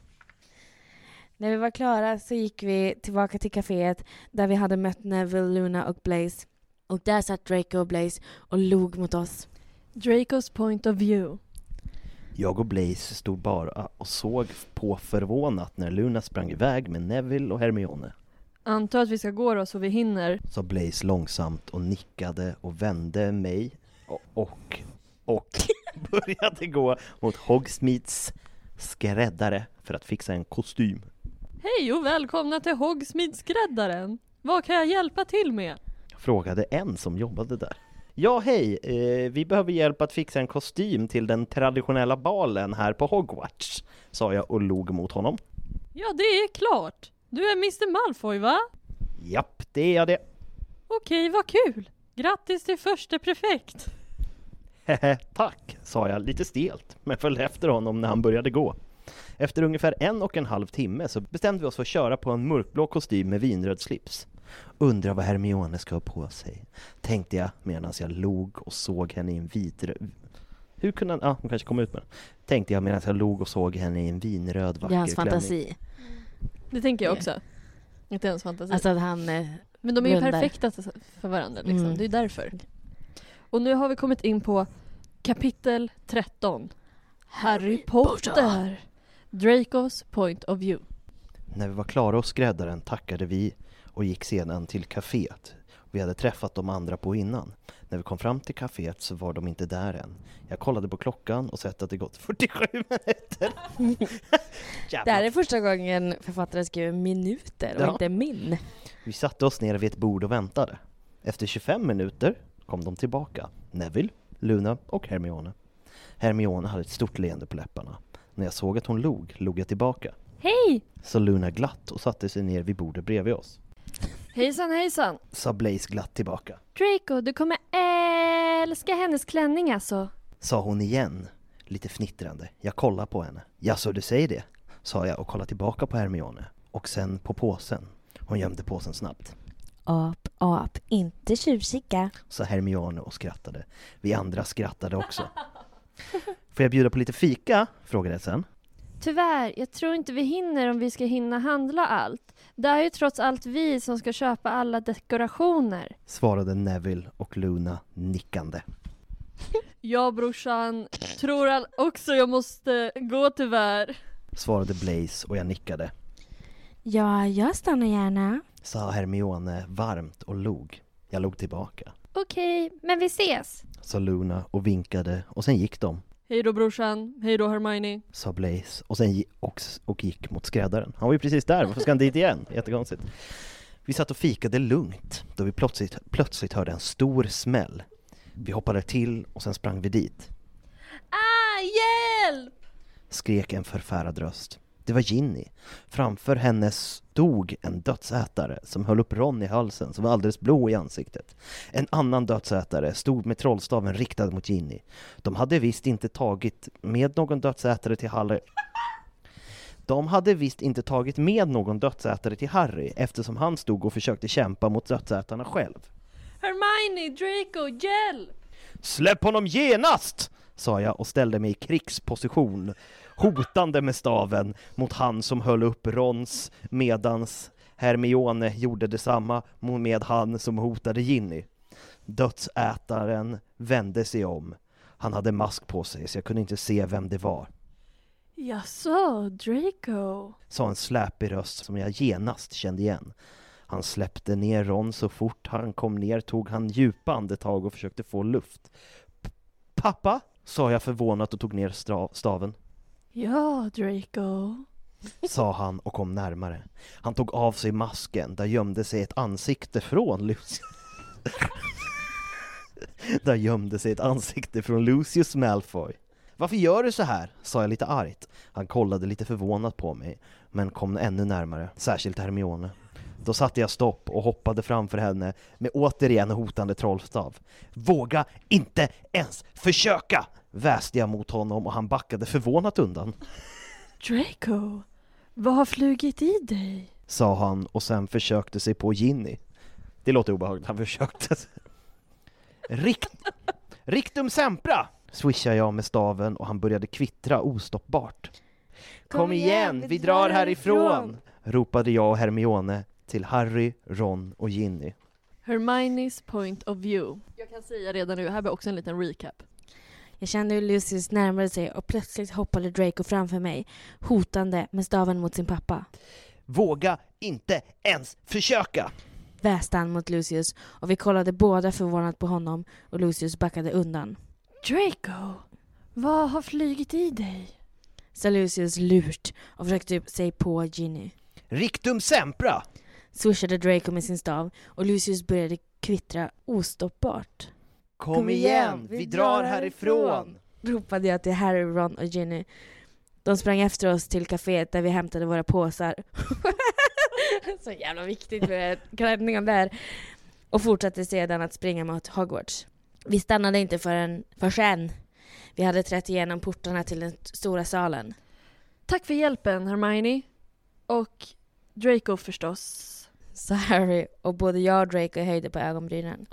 När vi var klara så gick vi tillbaka till kaféet där vi hade mött Neville, Luna och Blaze. Och där satt Draco och Blaze och log mot oss. Dracos point of view. Jag och Blaze stod bara och såg på förvånat när Luna sprang iväg med Neville och Hermione. Antar att vi ska gå då så vi hinner. Sa Blaze långsamt och nickade och vände mig och, och, och [LAUGHS] började gå mot Hogsmeades skräddare för att fixa en kostym. Hej och välkomna till Hogsmeade-skräddaren! Vad kan jag hjälpa till med? Frågade en som jobbade där. Ja, hej! Eh, vi behöver hjälp att fixa en kostym till den traditionella balen här på Hogwarts, sa jag och log mot honom. Ja, det är klart! Du är Mr Malfoy, va? Japp, det är jag det. Okej, vad kul! Grattis till förste prefekt! Hehe, tack, sa jag lite stelt, men följde efter honom när han började gå. Efter ungefär en och en halv timme så bestämde vi oss för att köra på en mörkblå kostym med vinröd slips. Undrar vad Hermione ska ha på sig, tänkte jag medan jag log och såg henne i en vitröd... Hur kunde han... Ja, hon kanske kom ut med den. Tänkte jag medan jag log och såg henne i en vinröd vacker Det är hans klänning. fantasi. Det tänker jag Det. också. Inte ens fantasi. Alltså att han... eh, Men de är ju perfekta för varandra liksom. Mm. Det är därför. Och nu har vi kommit in på kapitel 13. Harry Potter! Dracos point of view. När vi var klara hos skräddaren tackade vi och gick sedan till kaféet. Vi hade träffat de andra på innan. När vi kom fram till kaféet så var de inte där än. Jag kollade på klockan och sett att det gått 47 minuter. [LAUGHS] Det här är första gången författaren skriver minuter och Ja. inte min. Vi satte oss ner vid ett bord och väntade. Efter 25 minuter kom de tillbaka. Neville, Luna och Hermione. Hermione hade ett stort leende på läpparna. När jag såg att hon log, log jag tillbaka. Hej! Så Luna glatt och satte sig ner vid bordet bredvid oss. Hejsan hejsan! Sa Blaze glatt tillbaka. Draco, du kommer älska hennes klänning alltså. Sa hon igen, lite fnittrande. Jag kollar på henne. Ja, så du säger det? Sa jag och kollade tillbaka på Hermione. Och sen på påsen. Hon gömde påsen snabbt. Ap, ap, inte tjuvkika. Sa Hermione och skrattade. Vi andra skrattade också. Får jag bjuda på lite fika? Frågade jag sen. Tyvärr, jag tror inte vi hinner om vi ska hinna handla allt. Det är ju trots allt vi som ska köpa alla dekorationer. Svarade Neville och Luna nickande. [LAUGHS] Ja brorsan, tror all- också jag måste gå tyvärr. Svarade Blaze och jag nickade. Ja, jag stannar gärna. Sa Hermione varmt och log. Jag log tillbaka. Okej, men vi ses. Sa Luna och vinkade och sen gick de. Hej då brorsan, hej då Hermione. Sa Blaze och sen och, och gick mot skräddaren. Han var ju precis där, varför ska han dit igen? Jättekonstigt. Vi satt och fikade lugnt då vi plötsligt, plötsligt hörde en stor smäll. Vi hoppade till och sen sprang vi dit. Ah, hjälp! Skrek en förfärad röst. Det var Ginny. Framför henne stod en dödsätare som höll upp Ron i halsen som var alldeles blå i ansiktet. En annan dödsätare stod med trollstaven riktad mot Ginny. De hade visst inte tagit med någon dödsätare till Harry. De hade visst inte tagit med någon dödsätare till Harry eftersom han stod och försökte kämpa mot dödsätarna själv. Hermione, Draco, hjälp! Släpp honom genast! sa jag och ställde mig i krigsposition, hotande med staven mot han som höll upp Rons, medans Hermione gjorde detsamma med han som hotade Ginny. Dödsätaren vände sig om. Han hade mask på sig så jag kunde inte se vem det var. Jaså, Draco? Sa en släpig röst som jag genast kände igen. Han släppte ner Ron så fort han kom ner tog han djupa andetag och försökte få luft. "P- Pappa? sa jag förvånat och tog ner staven. Ja, Draco. Sa han och kom närmare. Han tog av sig masken, där gömde sig ett ansikte från Lucius. [LAUGHS] där gömde sig ett ansikte från Lucius Malfoy. Varför gör du så här? sa jag lite argt. Han kollade lite förvånat på mig, men kom ännu närmare, särskilt Hermione. Då satte jag stopp och hoppade framför henne med återigen hotande trollstav. Våga inte ens försöka! Väste jag mot honom och han backade förvånat undan. Draco, vad har flugit i dig? sa han och sen försökte sig på Ginny. Det låter obehagligt, han försökte. Rikt, Rictum sempra! swishade jag med staven och han började kvittra ostoppbart. Kom, igen, vi drar härifrån! ropade jag och Hermione till Harry, Ron och Ginny. Hermiones point of view. Jag kan säga redan nu, här blir också en liten recap. Jag kände hur Lucius närmade sig och plötsligt hoppade Draco framför mig, hotande med staven mot sin pappa. Våga inte ens försöka! Väste han mot Lucius och vi kollade båda förvånat på honom och Lucius backade undan. Draco, vad har flugit i dig? sa Lucius lurt och försökte sig på Ginny. Rictum sempra! Swishade Draco med sin stav och Lucius började kvittra ostoppbart. Kom, igen, vi drar härifrån! Ropade jag till Harry, Ron och Ginny. De sprang efter oss till kaféet där vi hämtade våra påsar. [LAUGHS] Så jävla viktigt med klädningen där. Och fortsatte sedan att springa mot Hogwarts. Vi stannade inte förrän, förrän vi hade trätt igenom portarna till den stora salen. Tack för hjälpen Hermione. Och Draco förstås. Sa Harry och både jag och Draco höjde på ögonbrynen.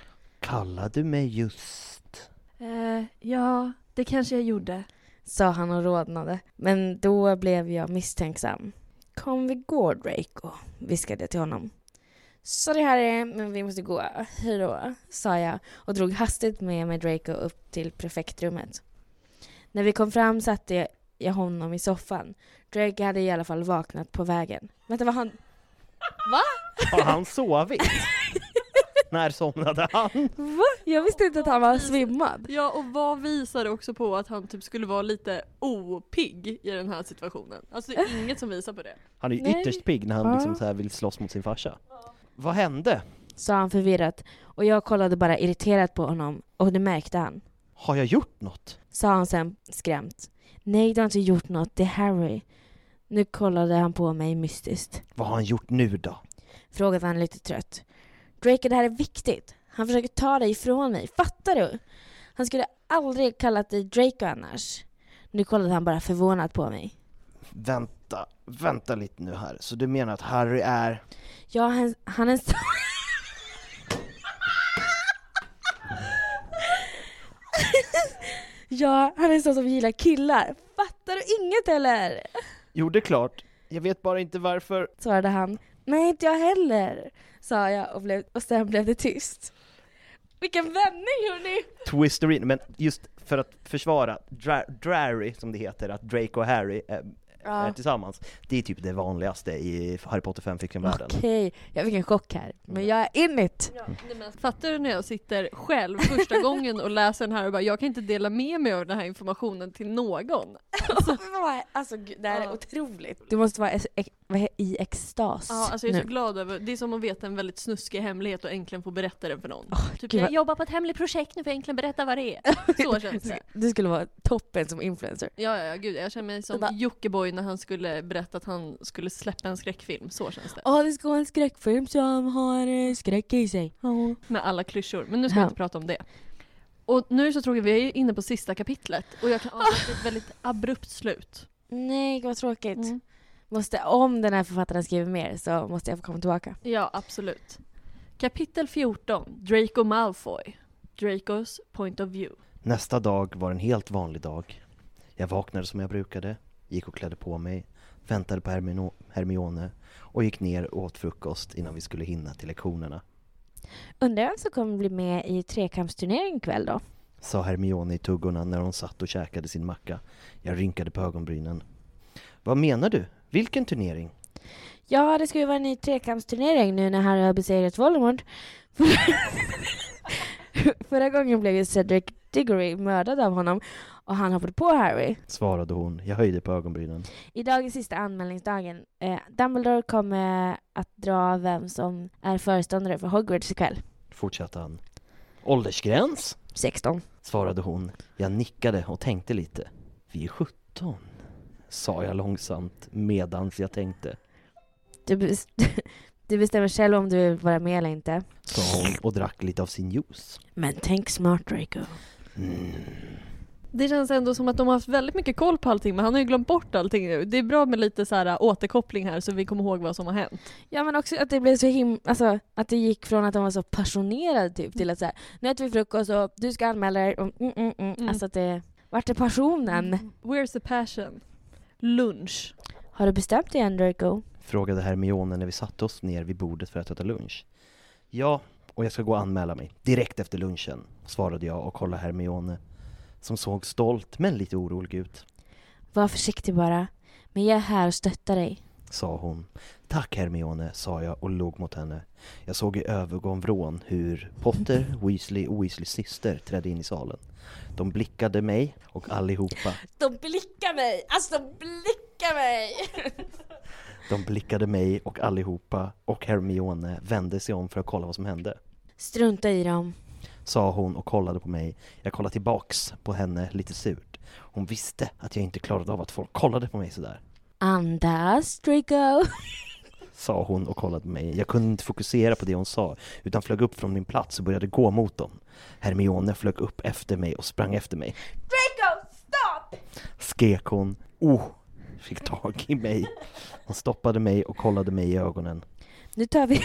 Kallar du mig just? Eh, ja, det kanske jag gjorde. Sa han och rodnade. Men då blev jag misstänksam. Kom vi går Draco, viskade jag till honom. Sorry Harry, men vi måste gå. Hejdå, sa jag och drog hastigt med mig Draco upp till prefektrummet. När vi kom fram satte jag honom i soffan. Draco hade i alla fall vaknat på vägen. Vänta, var han... Va? Har han sovit? [LAUGHS] När somnade han? Va? Jag visste inte att han var svimmad. Ja, och vad visar också på att han typ skulle vara lite opigg i den här situationen? Alltså det är inget som visar på det. Han är ju Nej. ytterst pigg när han Ja. liksom så här vill slåss mot sin farsa. Vad hände? Sa han förvirrat och jag kollade bara irriterat på honom och det märkte han. Har jag gjort något? Sa han sen skrämt. Nej, du har inte gjort något, det är Harry. Nu kollade han på mig mystiskt. Vad har han gjort nu då? Frågade han lite trött. Drake, det här är viktigt. Han försöker ta dig ifrån mig, fattar du? Han skulle aldrig kallat dig Draco annars. Nu kollade han bara förvånat på mig. Vänta, vänta lite nu här. Så du menar att Harry är... Ja, han, han är så... [LAUGHS] ja, han är så som gillar killar. Fattar du inget eller? Jo, det är klart. Jag vet bara inte varför. Svarade han. Nej, inte jag heller, sa jag och, blev, och sen blev det tyst. Vilken vändning hörni! Twisterin, men just för att försvara Dra Drary, som det heter, att Drake och Harry är, är Ja. tillsammans. Det är typ det vanligaste i Harry Potter fanfiction-världen. Okej, jag fick en chock här. Men jag är in it! Fattar du när jag sitter själv första gången och läser den här och bara jag kan inte dela med mig av den här informationen till någon. [LAUGHS] alltså gud, det här är Ja. otroligt. Du måste vara i extas Ja, alltså jag är så nu. glad över, det är som att veta en väldigt snuskig hemlighet och äntligen få berätta den för någon. typ, gud jag vad- jobbar på ett hemligt projekt nu för att äntligen berätta vad det är. [LAUGHS] Så känns det. Du skulle vara toppen som influencer. Ja, ja, gud, jag känner mig som Jockiboi när han skulle berätta att han skulle släppa en skräckfilm. Så känns det. Ja, det ska vara en skräckfilm som har eh, skräck i sig. Med alla klyschor. Men nu ska vi inte prata om det. Och nu är det så tråkigt, vi är inne på sista kapitlet och jag kan [LAUGHS] ana ett väldigt abrupt slut. Nej, vad tråkigt. Mm. Måste, om den här författaren skriver mer så måste jag få komma tillbaka. Ja, absolut. Kapitel 14, Draco Malfoy. Dracos point of view. Nästa dag var en helt vanlig dag. Jag vaknade som jag brukade, gick och klädde på mig, väntade på Hermino- Hermione och gick ner och åt frukost innan vi skulle hinna till lektionerna. Undrar vem som kommer bli med i trekampsturnering ikväll då? Sa Hermione i tuggorna när hon satt och käkade sin macka. Jag rynkade på ögonbrynen. Vad menar du? Vilken turnering? Ja, det ska ju vara en ny trekampsturnering nu när Harry har besegrat Voldemort. [LAUGHS] Förra gången blev ju Cedric Diggory mördad av honom och han hoppade på Harry. Svarade hon. Jag höjde på ögonbrynen. Idag är sista anmälningsdagen. Eh, Dumbledore kommer att dra vem som är föreståndare för Hogwarts ikväll. Fortsatte han. Åldersgräns? 16. Svarade hon. Jag nickade och tänkte lite. Vi är 17. Sa jag långsamt medans jag tänkte. Du, [LAUGHS] du bestämmer själv om du vill vara med eller inte. Sa hon och drack lite av sin juice. Men tänk smart Draco. Mm. Det känns ändå som att de har haft väldigt mycket koll på allting men han har ju glömt bort allting nu. Det är bra med lite så här återkoppling här så vi kommer ihåg vad som har hänt. Ja men också att det blev så him... Alltså att det gick från att de var så passionerade typ till att säga nu äter vi frukost och du ska anmäla dig och mm, mm, mm. Mm. Alltså att det... Vart är passionen? Where's the passion? Lunch. Har du bestämt dig än Draco? Frågade Hermione när vi satte oss ner vid bordet för att äta lunch. Ja, och jag ska gå och anmäla mig. Direkt efter lunchen, svarade jag och kollade Hermione. Som såg stolt men lite orolig ut. Var försiktig bara. Men jag är här och stöttar dig. sa hon. Tack Hermione, sa jag och log mot henne. Jag såg i ögonvrån hur Potter, Weasley och Weasleys syster trädde in i salen. De blickade mig och allihopa, De blickar mig! Alltså de blickar mig! de blickade mig och allihopa och Hermione vände sig om för att kolla vad som hände. Strunta i dem. Sa hon och kollade på mig. Jag kollade tillbaks på henne lite surt. Hon visste att jag inte klarade av att folk kollade på mig sådär. Andas, Draco. Sa hon och kollade på mig. Jag kunde inte fokusera på det hon sa, utan flög upp från min plats och började gå mot dem. Hermione flög upp efter mig och sprang efter mig. Draco, stopp! Skrek hon. Oh! Fick tag i mig. Hon stoppade mig och kollade mig i ögonen. Nu tar vi...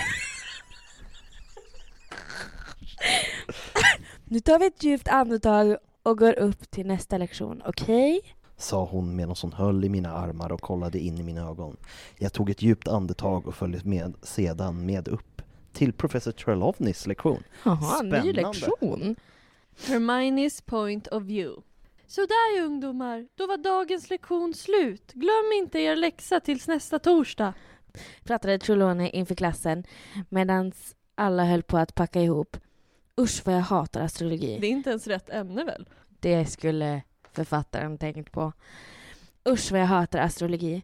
nu tar vi ett djupt andetag och går upp till nästa lektion, okej? Sa hon medan hon höll i mina armar och kollade in i mina ögon. Jag tog ett djupt andetag och följde med, sedan med upp till professor Trelawnys lektion. Jaha, ny lektion. Hermiones point of view. Så där ungdomar, då var dagens lektion slut. Glöm inte er läxa tills nästa torsdag. Pratade Trelawney inför klassen medan alla höll på att packa ihop. Usch vad jag hatar astrologi. Det är inte ens rätt ämne väl? Det skulle författaren tänkt på. Usch vad jag hatar astrologi.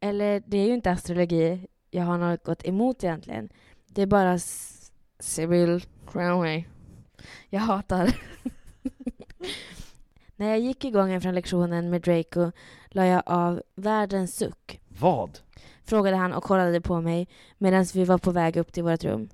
Eller det är ju inte astrologi jag har något emot egentligen. Det är bara S- Sybil Crowley. Jag hatar. [LAUGHS] När jag gick igång från lektionen med Draco la jag av världens suck. Vad? Frågade han och kollade på mig medan vi var på väg upp till vårt rum.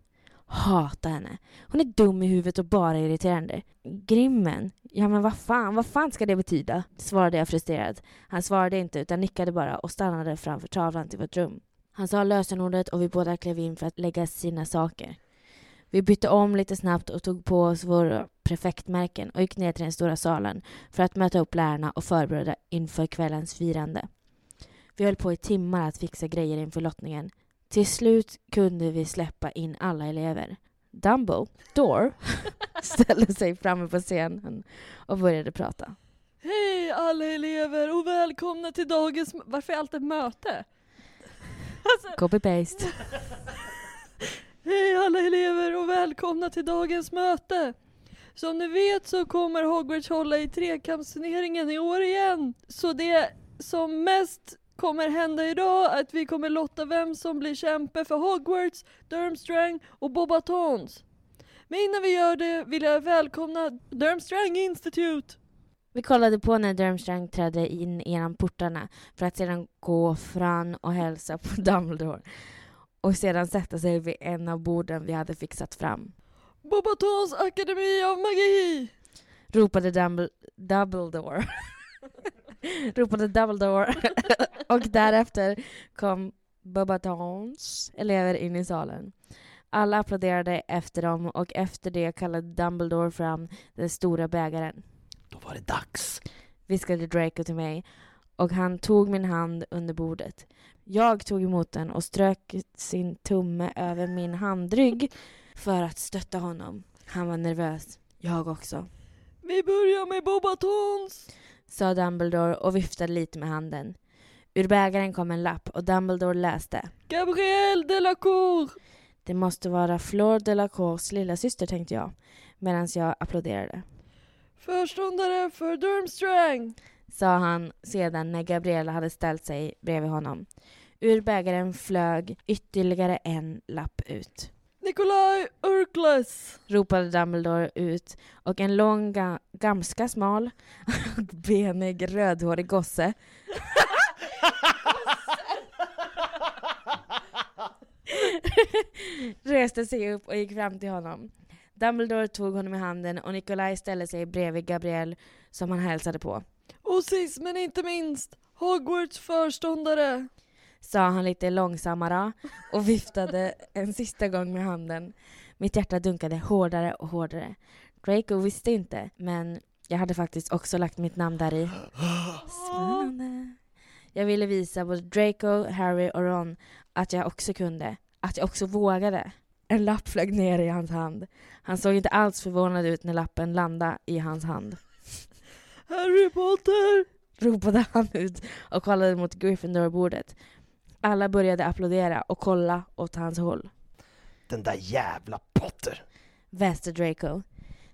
Hata henne. Hon är dum i huvudet och bara irriterande. Grimmen? Ja men vad fan, vad fan ska det betyda? Svarade jag frustrerad. Han svarade inte utan nickade bara och stannade framför tavlan till vårt rum. Han sa lösenordet och vi båda klev in för att lägga sina saker. Vi bytte om lite snabbt och tog på oss våra prefektmärken och gick ner till den stora salen för att möta upp lärarna och förbereda inför kvällens firande. Vi höll på i timmar att fixa grejer inför lottningen. Till slut kunde vi släppa in alla elever. Dumbledore [LAUGHS] ställde sig framme på scenen och började prata. Hej alla elever och välkomna till dagens... Varför är allt ett möte? Alltså, Copy-paste. [LAUGHS] Hej alla elever och välkomna till dagens möte! Som ni vet så kommer Hogwarts hålla i trekampsturneringen i år igen. Så det som mest kommer hända idag att vi kommer lotta vem som blir kämpe för Hogwarts, Durmstrang och Bobatons. Men innan vi gör det vill jag välkomna Durmstrang Institute. Vi kollade på när Durmstrang trädde in genom portarna för att sedan gå fram och hälsa på [LAUGHS] Dumbledore och sedan sätta sig vid en av borden vi hade fixat fram. Bobatons Akademi av Magi! ropade Dumbl- Dumbledore. [LAUGHS] [LAUGHS] ropade Dumbledore [LAUGHS] och därefter kom Bobatons elever in i salen. Alla applåderade efter dem och efter det kallade Dumbledore fram den stora bägaren. Då var det dags. viskade Draco till mig och han tog min hand under bordet. Jag tog emot den och strök sin tumme över min handrygg för att stötta honom. Han var nervös. Jag också. Vi börjar med Bobatons! Sa Dumbledore och viftade lite med handen. Ur bägaren kom en lapp och Dumbledore läste. Gabrielle Delacour! Det måste vara Flor Delacours lilla syster tänkte jag medan jag applåderade. Förståndare för Durmstrang! Sa han sedan när Gabriella hade ställt sig bredvid honom. Ur bägaren flög ytterligare en lapp ut. Nikolaj Urkles! ropade Dumbledore ut och en lång, ga- ganska smal och benig rödhårig gosse reste sig upp och gick fram till honom. Dumbledore tog honom i handen och Nikolaj ställde sig bredvid Gabriel som han hälsade på. Och sist men inte minst, Hogwarts förståndare! Sa han lite långsammare och viftade en sista gång med handen. Mitt hjärta dunkade hårdare och hårdare. Draco visste inte, men jag hade faktiskt också lagt mitt namn där i. Spännande. Jag ville visa både Draco, Harry och Ron att jag också kunde. Att jag också vågade. En lapp flög ner i hans hand. Han såg inte alls förvånad ut när lappen landade i hans hand. Harry Potter! Ropade han ut och kollade mot Gryffindor-bordet. Alla började applådera och kolla åt hans håll. Den där jävla Potter! Väste Draco.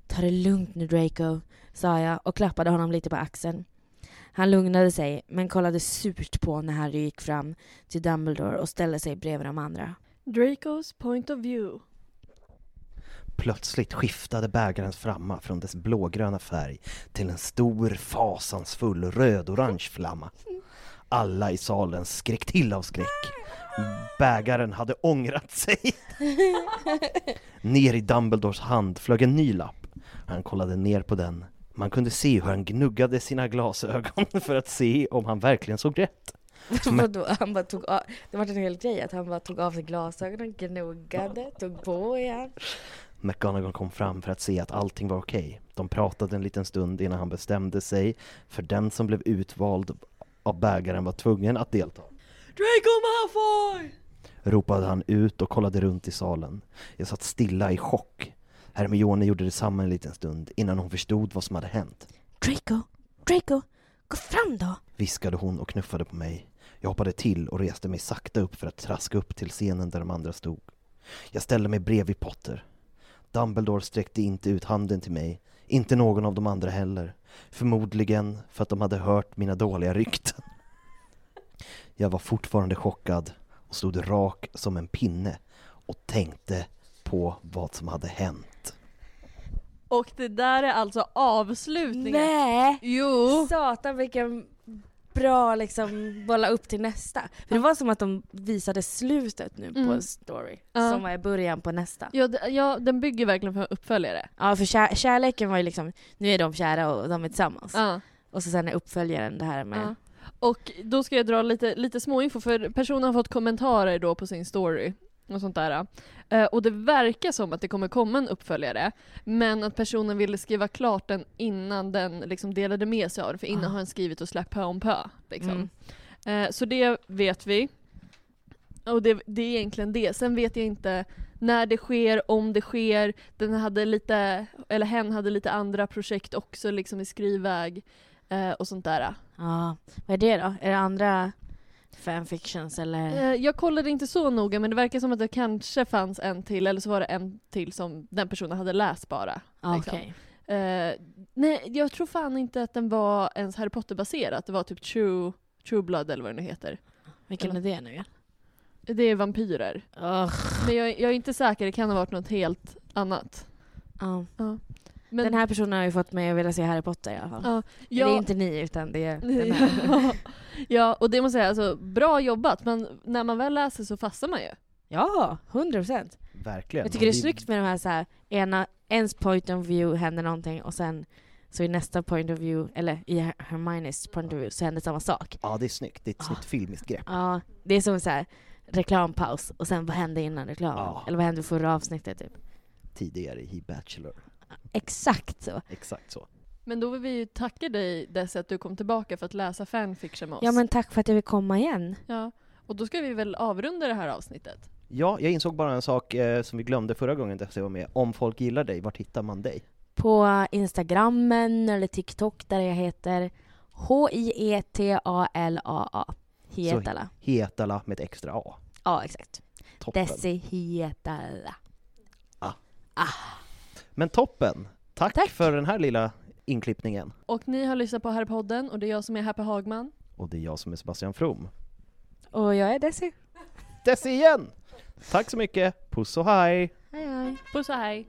Ta det lugnt nu Draco, sa jag och klappade honom lite på axeln. Han lugnade sig, men kollade surt på när Harry gick fram till Dumbledore och ställde sig bredvid de andra. Dracos point of view. Plötsligt skiftade bägarens flamma från dess blågröna färg till en stor fasansfull rödorange flamma. Alla i salen skrek till av skräck. Bägaren hade ångrat sig. [LAUGHS] Ner i Dumbledores hand flög en ny lapp. Han kollade ner på den. Man kunde se hur han gnuggade sina glasögon [LAUGHS] för att se om han verkligen såg rätt. [LAUGHS] Vadå? Han bara tog av, det var en hel grej att han bara tog av sig glasögonen, gnuggade, tog på igen. McGonagall kom fram för att se att allting var okej. De pratade en liten stund innan han bestämde sig, för den som blev utvald av bägaren var tvungen att delta. Draco Malfoy! Ropade han ut och kollade runt i salen. Jag satt stilla i chock. Hermione gjorde detsamma en liten stund innan hon förstod vad som hade hänt. Draco, Draco, gå fram då! Viskade hon och knuffade på mig. Jag hoppade till och reste mig sakta upp för att traska upp till scenen där de andra stod. Jag ställde mig bredvid Potter. Dumbledore sträckte inte ut handen till mig, inte någon av de andra heller. Förmodligen för att de hade hört mina dåliga rykten. Jag var fortfarande chockad och stod rak som en pinne och tänkte på vad som hade hänt. Och det där är alltså avslutningen. Nej! Jo! Satan vilken bra liksom bolla upp till nästa. För det var som att de visade slutet nu på Mm. en story. Ja. Som i början på nästa. Ja, ja, den bygger verkligen för uppföljare. Ja för kär, kärleken var ju liksom, nu är de kära och de är tillsammans. Ja. Och så sen är uppföljaren det här med, Ja. Och då ska jag dra lite, lite småinfo, för personen har fått kommentarer då på sin story och sånt där. Eh, och det verkar som att det kommer komma en uppföljare, men att personen ville skriva klart den innan den liksom delade med sig av det, för innan Ah. har den skrivit och släppt pö om pö. Liksom. Mm. Eh, så det vet vi. Och det, det är egentligen det. Sen vet jag inte när det sker, om det sker. Den hade lite, eller hen hade lite andra projekt också liksom i skrivväg eh, och sånt där. ja. Vad är det då? Är det andra fanfictions eller? Eh, jag kollade inte så noga men det verkar som att det kanske fanns en till eller så var det en till som den personen hade läst bara. Ja, liksom. Eh, nej, jag tror fan inte att den var ens Harry Potter-baserad. Det var typ True, True Blood eller vad det nu heter. Vilken Eller- är det nu igen? Det är vampyrer. Ugh. Men jag, jag är inte säker, det kan ha varit något helt annat. Ja. Men, Den här personen har ju fått mig att vilja se Harry Potter i alla fall. ja, Det är inte ni utan det är [LAUGHS] den här. Ja, och det måste jag säga, alltså, bra jobbat, men när man väl läser så fastnar man ju. Ja, hundra procent. Verkligen. Jag tycker det är snyggt med de här så här, ena, ens point of view händer någonting och sen så i nästa point of view, eller i Her- Hermiones point of view så händer samma sak. Ja, det är snyggt. Det är ett Ah. snyggt filmiskt grepp. Ja, det är som så här reklampaus och sen vad hände innan reklamen? Ja. Eller vad hände förra avsnittet typ? Tidigare i Bachelor. Exakt så. Exakt så. Men då vill vi ju tacka dig Desi att du kom tillbaka för att läsa fanfiction med oss. Ja men tack för att jag vill komma igen. Ja, och då ska vi väl avrunda det här avsnittet. Ja, jag insåg bara en sak eh, som vi glömde förra gången Desi var med. Om folk gillar dig, vart hittar man dig? På Instagrammen eller TikTok där jag heter E H-I-E-T-A-L-A-A. Hietala. Hetala med ett extra A. Ja, exakt. Toppen. Desi Hietala. Men toppen! Tack, Tack. för den här lilla inklippningen. Och ni har lyssnat på Herrpodden och det är jag som är Happy Hagman. Och det är jag som är Sebastian From. Och jag är Desi. Desi igen! Tack så mycket, puss och hej! Hej hej. Puss och hej!